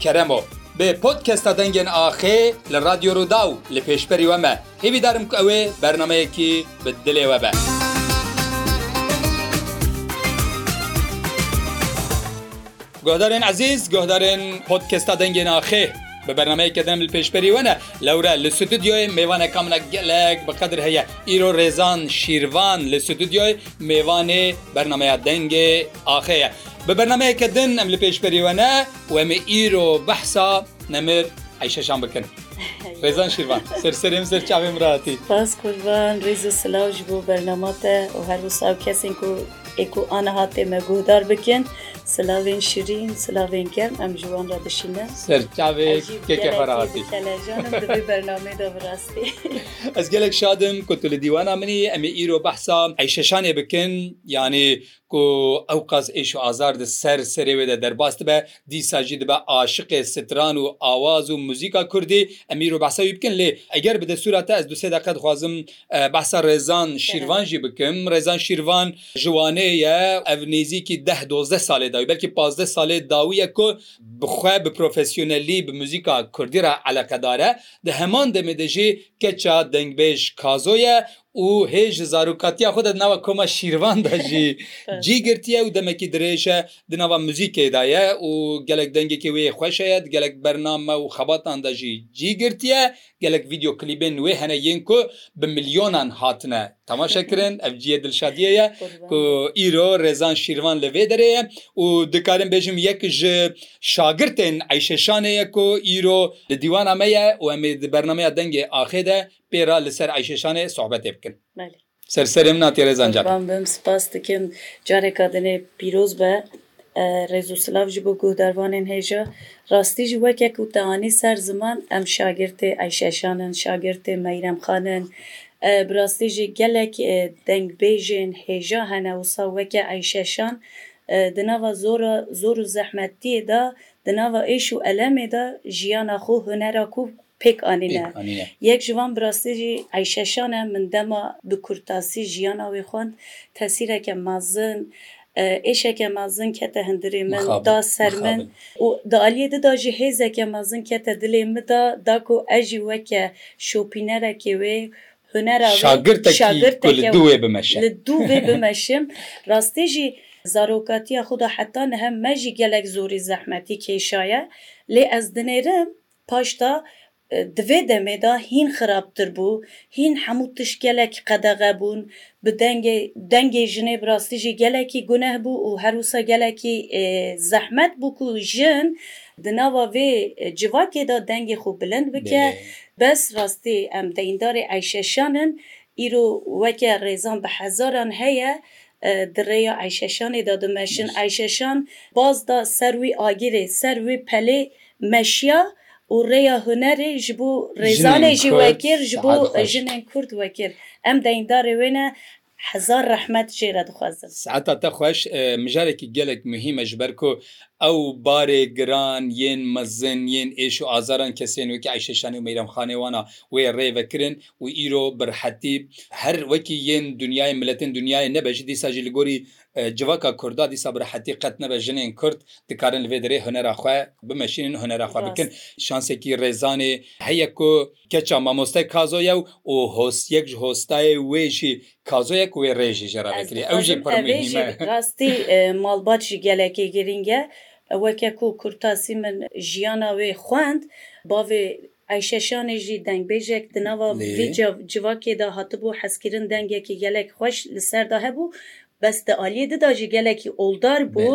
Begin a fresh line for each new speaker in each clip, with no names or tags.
Kerem o. Bi Podcasta Dengên Axê li Radyo Rûdaw li pêşberî we me. Hêvî darim ku ew ê bernameyekî bi dilê we be. Guhdarên ezîz, guhdarên Podcasta Dengên Axê. Bi bernameyeke din em li pêşberî we ne. Lewre li stûdyoyê mêvaneka min e gelek bi qedir heye. Îro Rêzan Şîrvan li stûdyoyê mêvanê bernameya Dengê Axê ye. Bi bernameyeke din em li pêş berî we ne û em ê îro behsa Nemir Eyşeşan bikin.
Rêzan Şîrvan,
ser serê min, ser çavê min re hatî.
Spas kurban, rêz û silav ji bo bernama te û her wisa û kesên ku ê ku aniha tê me guhdar bikin. Silavên şirîn, silavên germ em ji wan re dişîne.
Ser çavê Ez jî kekê xwe re gelekî hatî.
dikelejanim di vê bernameyê de bi rastî.
Ez gelek şad im ku tu li dîwana min î. Em ê îro behsa Eyşeşanê bikin, yanî Ku ewqas êş û azar di ser serê wê de derbas dibe, dîsa jî dibe aşiqê stran û awaz û muzîka kurdî. Em îro behsa wî bikin lê eger bi destûra te ez du sê deqe dixwazim behsa Rezan Şîrvan jî bikim. Rezan Şîrvan ji Wanê ye. Ev nêzîkî deh dozdeh salê dawî belkî pazdeh salê dawî ye ku bi xwe bi profesyonelî bi muzîka kurdî re eleqedar e. Di heman demê de jî keça dengbêj Kazo ye û hê ji zarokatiya xwe de di nava koma Şîrvan de jî cî girtiye û demekî dirêj e di nava muzîkê de ye û gelek dengekî wê yê xweş heye di gelek bername û xebatan de jî cî girtiye. Gelek vîdeo klîbên wê hene yên ku bi milyonan hatine temaşe kirin. Ev ciyê dilşadiyê ye
ku
îro Rêzan Şîrvan li vê derê ye û dikarim bêjim yek ji şagirtên Eyşe Şanê ye ku îro li dîwana me ye û em ê di bernameya Dengê Axê de Pê re li ser Eyşeşanê sohbetê bikin.
Belê.
Ser serê min a tê rêzan caran.
Qurban bim, spas dikim. Careka dinê pîroz be. Rêz û silav ji bo guhdarvanên hêja. Rastî jî weke ku te anî ser ziman em şagirtê Eyşeşan in, şagirtê Meyrem Xan in. Bi rastî jî gelek dengbêjên hêja hene wisa weke Eyşeşan di nava zora zor û zehmetiyê de, di nava êş û elemê de jiyana xwe, hunera ku pêk anîne. Yek ji van bi rastî jî Eyşe Şan e. Min dema bi kurtasî jiyana wê xwend, tesîreke mezin, êşeke mezin kete hundirê min, da ser min û di aliyê di de jî hêzeke mezin kete dilê min de, da ku ez jî weke şopînerekê wê hunera wê, şagirtekî li dû
wê bimeşim.
Li dû wê bimeşim. Rastî jî zarokatiya xwe de heta niha me jî gelek zorî zehmetî kêşaye. Lê ez dinêrim Paşda di vê demê de hîn xirabtir bû, hîn hemû tişt gelek qedexe bûn, bi dengê dengê jinê bi rastî jî gelekî guneh bû û her wisa gelekî zehmet bû ku jin di nava vê civakê de dengê xwe bilind bike. Bes rastî em deyndarê Eyşeşan in, îro weke rêzan bi hezaran heye di rêya Eyşeşanê de dimeşin. Eyşeşan baz da ser wî agirê, ser wê pelê Meşya û rêya hunerê ji bo rêzanê jî wekir, ji bo jinên kurd wekir. Em deyindarê wê ne. Hezar rehmet jê re dixwezim.
Siheta te xweş. Mijarekî gelek muhîm e ji ber ku ew barê giran yên mezin yên êş û azaran kesên wekî Ayşe Şanê û Meyrem Xanê wan a wê rê vekirin û îro bi rihetî her wekî yên dinyayê miletên dinyayê nebe jî dîsa jî li gorî Civaka Kurda dîsa bi rehetî qet nebe jinên Kurd dikarin li vê derê hunera xwe bimeşînin û hunera xwe bikin. Şansekî Rêzanê heye ku keça mamostayê Kazo ye û hosyek ji hostayê wê jî Kazo ye ku wê rê jî jê re vekiriye. Ew jî pir muhîm e.
Rastî malbat jî gelekê girîng e. Weke ku Kurtasî min jiyana wê xwend, bavê Ayşe Şanê jî dengbêjek di nava vî civakê de hatibû hezkirin dengekî gelek xweş li ser de hebû bes di aliyê di de jî gelekî oldar bû.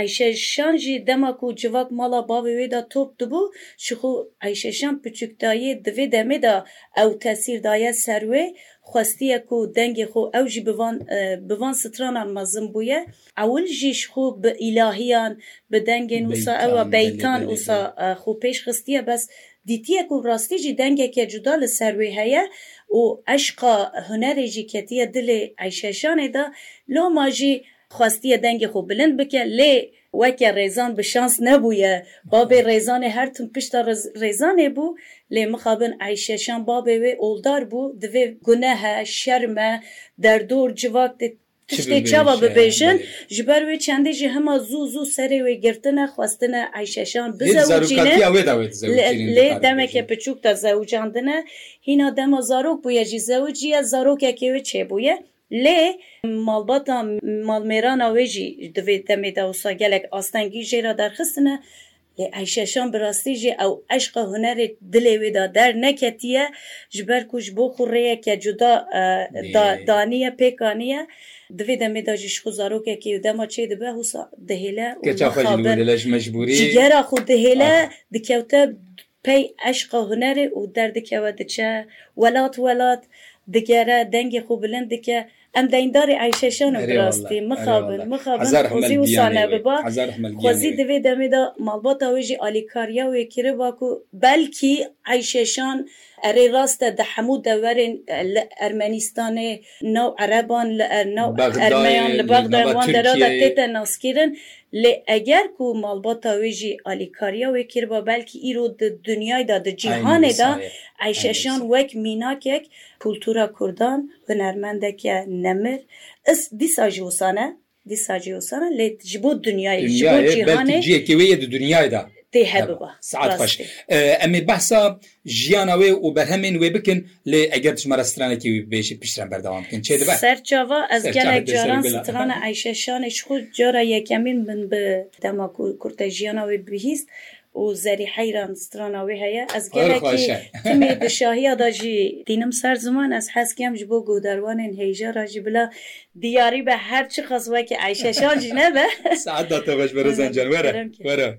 Ayşe Şan jî dema ku civak mala bavê wê de top dibû ji xwe Ayşe Şan piçûk dayê di vê demê de ew tesîr daye ser wê xwestiye ku dengê xwe ew jî bi van bi van stranan mezin bûye. Ewil jî ji xwe bi îlahiyan, bi dengên wisa ew a beytan wisa xwe pêş xistiye bes dîtiye ku rastî jî dengeke cuda li ser wê heye û eşqa hunerê jî ketiye dilê Eyşeşanê de. Loma jî xwestiye dengê xwe bilind bike lê weke Rêzan bi şans nebûye. Babê Rêzanê her tim pişta Rêzanê bû lê mixabin Eyşeşan babê wê oldar bû. Divê gunehe, şerme, derdor, civak tê Tiştê çawa bibêjin, ji ber wê çendê jî hema zû zû serê wê girtine, xwestine Eyşeşan bizewicîne.
Lê demeke
piçûk de zewicandine. Hîna dema zarok bûye jî zewiciye, zarokekê wê çêbûye. Lê malbata malmêrana wê jî di vê demê de wisa gelek astengî jê re derxistine. Lê Ayşeşan bi rastî jî ew eşqa hunerê dilê wê de derneketiye, ji ber ku ji bo xwe rêyeke cuda daniye, pêk aniye. Di vê demê de jî ji xwe zarokekî û dema çê dibe husa dihêle û nixabin.
Cigera
xwe dihêle, dikewte pey eşqa hunerê û derdikeve diçe welat welat, digere, dengê xwe bilind dike. Em deyndarê Eyşe Şan in bi rastî. Mixabin, mixabin Xwezî wisa nebiba.
Xwezî
di vê demê de malbata wê jî alîkariya wê kiriba ku belkî Eyşe Şan erê rast e di hemû deverên li Ermenîstanê nav ereban li nav ermeyan li Bexdayê û wan deran de tête naskirin lê eger ku malbata wê jî alîkariya wê kiriba belkî îro di dinyayê de di cîhanê de Eyşe Şan wek mînakek kultura kurdan Hunermendeke nemir ist dîsa jî wisan e, dîsa jî wisan e lê ji bo dinyayê, ji bo Dinyayê belkî cîhanê
cihekê wê yê di dinyayê de
tê hebe. hebiba. Saet Rast xweş.
e. Em ê behsa jiyana wê û berhemên wê bikin lê eger tu ji me re stranekê wî bibêjî pişt re em berdewam bikin. Çê dibe?
Serçava ez Serçavê gelek dê caran Sergula. strana Eyşe Şanê ji xwe cara yekemîn min bi dema ku kurte jiyana wê bihîst û zerî heyran strana wê heye. Ez gelekî timî di şahiya de jî tînim ser ziman. Ez hez kem ji bo guhdarwanên hêja re jî bila diyarî be her çiqas wekî Eyşeşan jî nebe.
Saet da te xweş Berezan can. Were, were.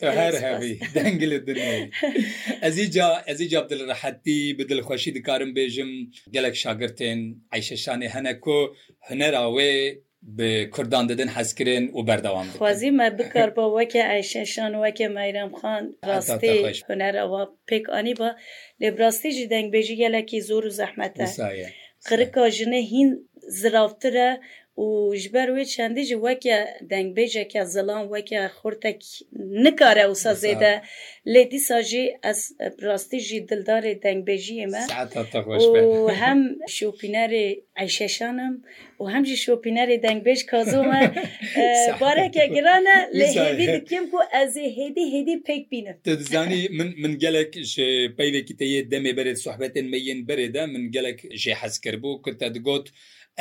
Tu her hevî deng li din î. Ez î ca ez î ca bi dilrehetî, bi dilxweşî dikarim bêjim gelek şagirtên Eyşeşanê hene ku hunera wê bi kurdan didin hezkirin û berdewam dikin. Xwezî
me bikariba weke Eyşeşan û weke Meyrem Xan rastî hunera wan pêk anîba. Lê bi rastî jî dengbêjî gelekî zor û zehmet e. Qirika jinê hîn ziravtir e Û ji ber wê çendî jî weke dengbêjeke zilam, weke xurtek nikare wisa zêde. Lê dîsa jî ez bi rastî jî dildarê dengbêjiyê me
û hem
şopînerê Eyşe Şan im û hem jî şopînerê dengbêj Kazo me. Bareke giran e lê hêdî dikim ku ez ê hêdî hêdî pêk bînim.
Tu dizanî min min gelek ji peyvekî te yê demê berê sohbetên me yên berê de min gelek jêhezkir bû ku te digot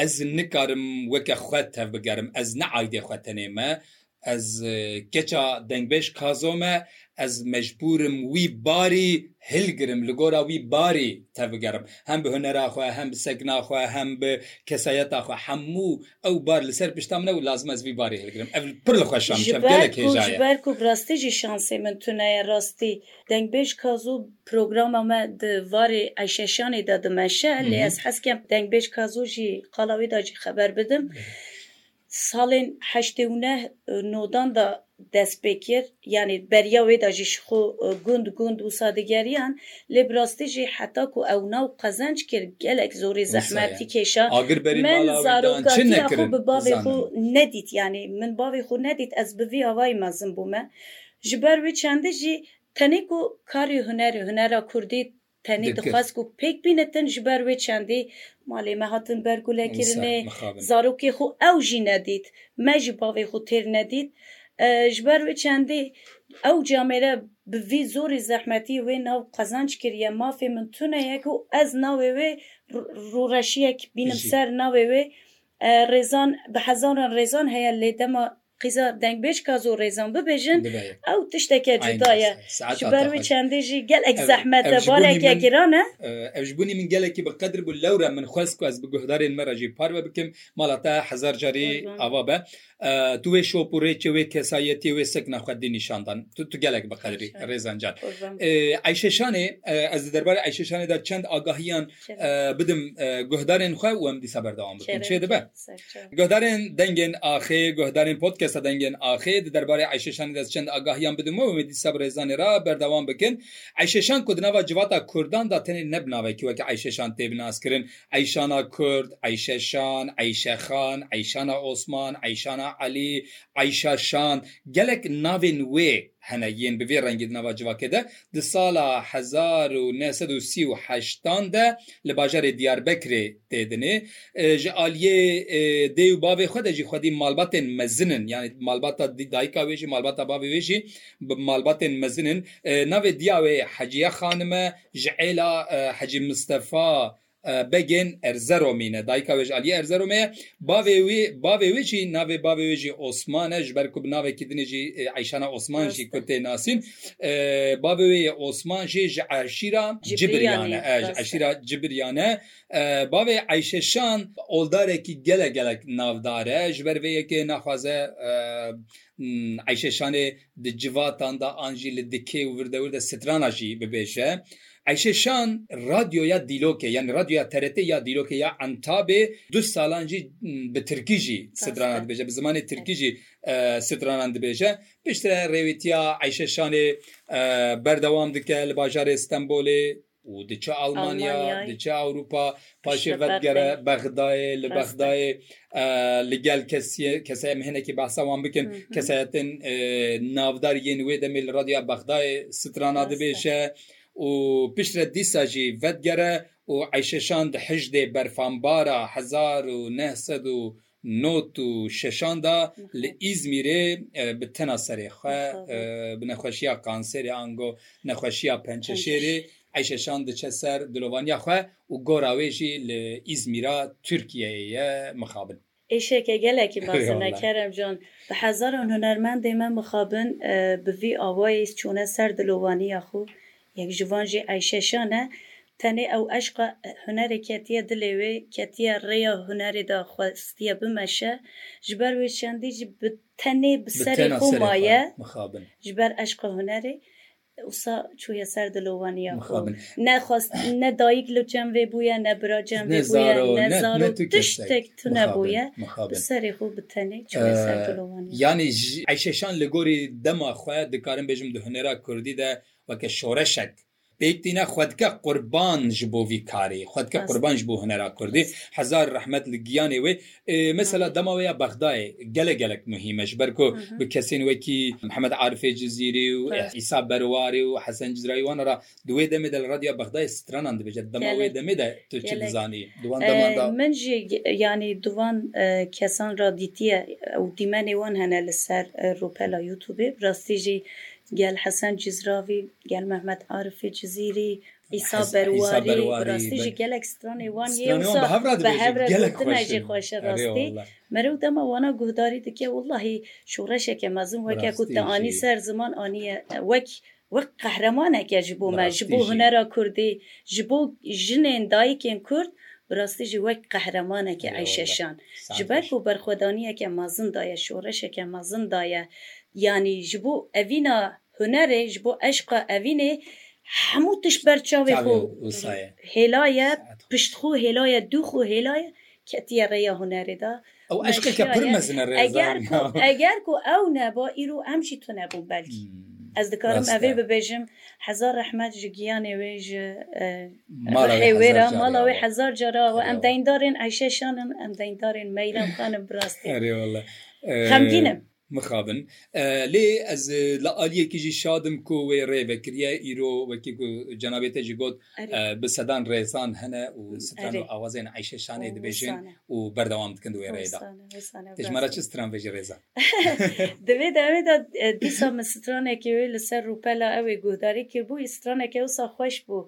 Ez nikarim weke xwe tevbigerim, ez ne aydê xwe tenê me, ez keça dengbêj Kazo me, ez mecbûr im wî barî hilgirim, li gora wî barî tevbigerim. Hem bi hunera xwe, hem bi sekna xwe, hem bi kesayeta xwe, hemû ew bar li ser pişta min e û lazim e ez vî barî hilgirim. Ev pir li xwe şamişev gelek hêja ye. Ji
ber ku bi rastî jî şansê min tune ye, rastî Dengbêj Kazu programa me di varê Eyşeşanê de dimeşe lê ez hez dikim Dengbêj Kazu jî qala wî de jî xeber bidim. Salên heştê û neh û nodan de dest pê kir yanî beriya wê de jî ji xwe gund gund wisa digeriyan lê bi rastî jî heta ku ew nav qezenc kir gelek zorê zehmetî kêşa.
Min zarokatiya xwe bi bavê xwe
nedît yanî min bavê xwe nedît ez bi vî avayî mezin bûme. Ji ber wî çandî jî tenê ku karê hunerê, hunera kurdî tenê dixwest ku pêk bîne tin ji ber wê çandî malê me hatin bergulekirinê, zarokê xwe ew jî nedît, me jî bavê xwe têr nedît. Ji ber wê çandî ew camê re bi vî zorê zehmetî wê nav qezanc kiriye, mafê min tune ye ku ez navê wê rûreşiyek bînim ser navê wê. Rêzan, bi hezaran rêzan heye lê dema Qîza dengbêjka zû rêzan bibêjin ew tişteke cuda ye.
Ji ber wê
çendê jî gelek zehmet e, bareke giran e.
Ev ji bonê min gelekî bi qedir bû lewre min xwest ku ez bi guhdarên me re jî parve bikim. Mala te hezar carî ava be. Tu wê şop û rêçê, wê kesayetiyê, wê sekna xwedî nîşan dan. Tu tu gelek bi qedir î rêzan can. Eyşe Şanê ez di derbarê Eyşe Şanê de çend agahiyan bidim guhdarên xwe û em dîsa berdewam bikin. Çê dibe? Guhdarên Dengên Axê, Guhdarên Podkesta Dengên Axê di derbarê Eyşeşanê de ez çend agahiyan bidim we umêdî seba rêzanê re berdewam bikin. Eyşeşan ku di nava civata Kurdan de tenê ne bi navekî weke Eyşeşan tê binaskirin. Eyşana Kurd, Eyşeşan, Eyşexan, Eyşana Osman, Eyşana Elî, Eyşa Şan gelek navên wê Hene yên bi vê rengî di nava civakê de di sala hezar û neh sed û sî û heştan de li bajarê Diyarbekirê tê dinê. Ji aliyê dê û bavê xwe de jî xwedî malbatên mezin in. Yanî malbata dayika wê jî malbata bavê wê jî malbatên mezin in. Navê diya wê Heciye Xanim e. Ji êla Hecî Mistefa Begên Erzeromî ne. Dayika wê ji aliyê Erzeromê ye. Bavê wî bavê wê jî navê bavê wê jî Osman e ji ber ku bi navekî din e jî Eyşana Osman jî ku tê nasîn. Bavê wê yê Osman jî ji eşîra Cibrîyan e. Ji eşîra Cibrîyan e. Bavê Eyşeşan oldarekî gelek gelek navdar e. Ji ber vê yekê naxwaze Eyşe Şanê di civatan de an jî li dikê û virdewir de strana jî bibêje. Eyşe Şan radyoya Dîlokê yanî radyoya TRT ya Dîlokê ya Entabê du salan jî bi tirkî jî stranan dibêje, bi zimanê tirkî jî stranan dibêje. Piştre rêwîtiya Eyşe Şanê berdewam dike li bajarê Stenbolê. û diçe Almanya, diçe Ewropa, paşê vedigere Bexdayê, li Bexdayê li gel kesê em hinekî behsa wan bikin, kesayetên navdar yên wê demê li Radyoya Bexdayê strana dibêje û piştre dîsa jî vedigere û Eyşeşan di hijdê berfanbara hezar û neh sed û Not û şeşan da li Îzmîrê bi tena serê xwe bi nexweşiya kanserê ango nexweşiya pençeşêrê ey şeşan diçe ser dilovaniya xwe û gora wê jî li Îzmîra Tirkiyeyê ye mixabin.
Êşeke gelekî baş e me Kerem can. Bi hezaran hunermendê me mixabin bi vî awayê çûne ser dilovaniya xwe Yek ji van jî Ayşe Şan e. Tenê ew eşqa hunerê ketiye dilê wê, ketiye rêya hunerê de xwestiye bimeşe. Ji ber wê çendî jî bi tenê bi serê xwe maye ji ber eşqa hunerê. Wisa çûye ser dilowaniya xwe. Ne xwest ne dayik li cem vê bûye, ne bira cem vê bûye, ne zaro tiştek tune bûye.
Bi
serê xwe bi tenê çûye ser dilowaniya xwe.
Yanî Ayşe Şan li gorî dema xwe dikarim bêjim di hunera kurdî de Weke şoreşek pêk tîne, xwe dike qurban ji bo vî karê, xwe dike qurban ji bo hunera kurdî. Hezar rehmet li giyanê wê. Mesela dema wê ya Bexdayê gelek gelek muhîm e ji ber ku bi kesên wekî Mihemed Arifê Cizîrî û Îsa Berwarî û Hesen Cizrayî wan re di wê demê de li Radyoya Bexdayê stranan dibêje. Dema wê demê de tu çi dizanî di wan deman de?
Min jî yanî di wan kesan re dîtiye û dîmenê wan hene li ser rûpela Youtubê. Bi rastî jî Gel Hesen Cizravî, gel Mehmet Arifê Cizîrî, Îsa Berwarî, bi rastî jî gelek stranê wan yê wisa bi hev re gotine jî xweş e rastî. Merî û dema wana guhdarî dike wellahî şoreşeke mezin weke ku te anî ser ziman anîye wek wek qehremaneke ji bo me, ji bo hunera kurdî, ji bo jinên dayikên kurd bi rastî jî wek qehremaneke eyşeşan.
Ji ber
ku berxwedaniyeke mezin daye, şoreşeke mezin daye, Yanî ji bo evîna hunerê, ji bo eşqa evînê hemû tişt ber çavê xwe hêlaye, pişt xwe hêlaye, dû xwe hêlaye, ketiye rêya hunerê de.
Ew eşqeke pir mezin e rêzan.
Eger ku ew neba îro em jî tune bûn belkî. Ez dikarim ev ê bibêjim, hezar rehmet ji giyanê wê, ji
ruhê wê re, mala wê
hezar car awe. Em deyndarên Eyşe Şan in, em deyndarên Meyrem Xan in bi rastî.
Xemgîn im. Mixabin. Lê ez li aliyekî jî şad im ku wê rê vekiriye. Îro wekî ku cenabê te jî got bi sedan rêzan hene û stran û awazên Eyşe Şanê dibêjin û berdewam dikin di wê rêyê
de. Te ji me re çi
stran vejî rêzan?
Di vê derveyê de dîsa min stranekê wê li ser rûpela ew ê guhdarî kiribû. Straneke wisa xweş bû.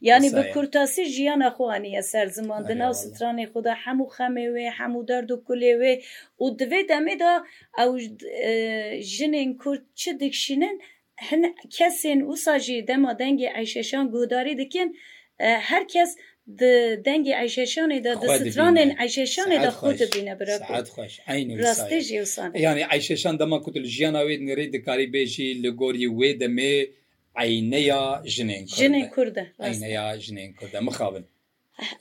Yanî bi
kurtasî jiyana xwe aniye ser ziman, di nav stranê xwe de hemû xemê wê, hemû derd û kulê wê û di vê demê de ew jinên kurd çi dikşînin, hin kesên wisa jî dema dengê eyşeşan guhdarî dikin, her kes di dengê eyşeşanê de, di stranên eyşeşanê de xwe dibîne. Saet
xweş, eynî
wisa ye.
Yanî eyşeşan dema ku tu li jiyana wê dinêrî dikarî bêjî li gorî wê demê Eyneya jinên kurd e. Jinên
kurd e, rast e.
Eyneya jinên kurd e, mixabin.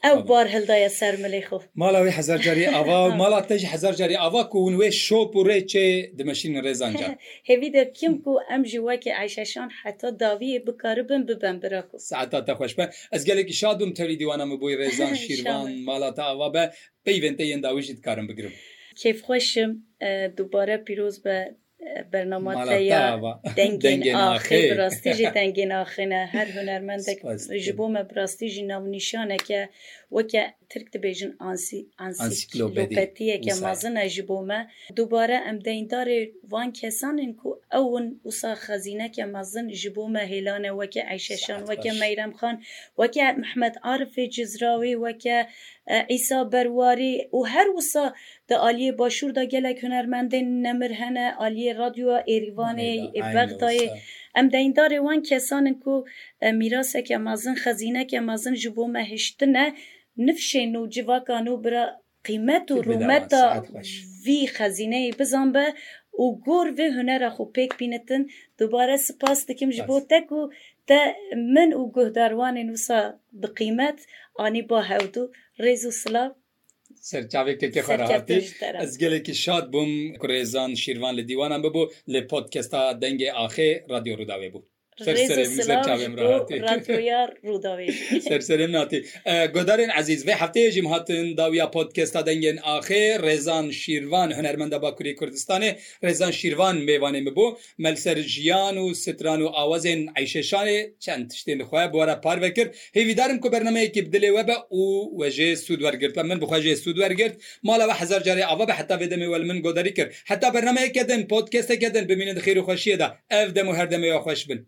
Ew bar hildaye ser milê xwe.
Mala wê hezar carî ava û mala te jî hezar carî ava ku hûn wê şop û rê çê dimeşînin rê zancar.
Hêvî de kim ku em jî wekî Eyşeşan heta dawiyê bikaribin biben bira ku.
Saeta te xweş be. Ez gelekî şad bûm tevlî dîwana min bûyî rê zan Şîrvan mala te ava be. Peyvên te yên dawî jî dikarim bigirim.
Kêfxweş im. Dubare pîroz be Bernama te ya
dengên axê bi rastî jî
dengên axê ne. Her hunermendek ji bo me bi rastî jî navnîşanek e. Weke tirk dibêjin ansîklopediyeke mezin e ji bo me. Dubare em deyndarê van kesan in ku ew in wisa xezîneke mezin ji bo me hêlane weke Eyşeşan, weke Meyrem Xan, weke Mehmet Arifê Cizrawî, weke Îsa Berwarî û her wisa Di aliyê başûr de gelek hunermendên nemir hene, aliyê radyoya Êrîvanê, yê Bexdayê. Em deyndarê wan kesan in ku mîraseke mezin, xezîneke mezin ji bo me hiştine. Nifşên û civaka nû bira qîmet û rûmeta vî xezîneyê bizan be û gor vê hunera xwe pêk bînitin. Dubare sipas dikim ji bo te ku te min û guhdarwanên wisa bi qîmet anî ba hewdû. Rêz û silav.
Serçavê keke xwe rahatî.
Ez
gelekî şad bûm ku Rêzan Şîrvan li dîwanan bibû lê podkesta Dengê Axê Radyo Rûdawê bû. Serserê min hatî. Guhdarên ezîz vê hefteyê jî min hatin dawiya podkesta Dengên Axê. Rêzan Şîrvan hunermenda Bakurê Kurdistanê. Rêzan Şîrvan mêvanê min bû. Me li ser jiyan û stran û awazên Eyşe Şanê çend tiştên li xwe bi we re parve kir. Hêvîdar im ku bernameyekî bi dilê we be û we jê sûd wergirte. Min bi xwe jê sûd wergirt. Mala we hezar carê ava be heta vê demê we li min godarî kir. Heta bernameyeke din, podcasteke din bimînin di xêr û xweşiyê de. Ev dem û her demê we xweş bin.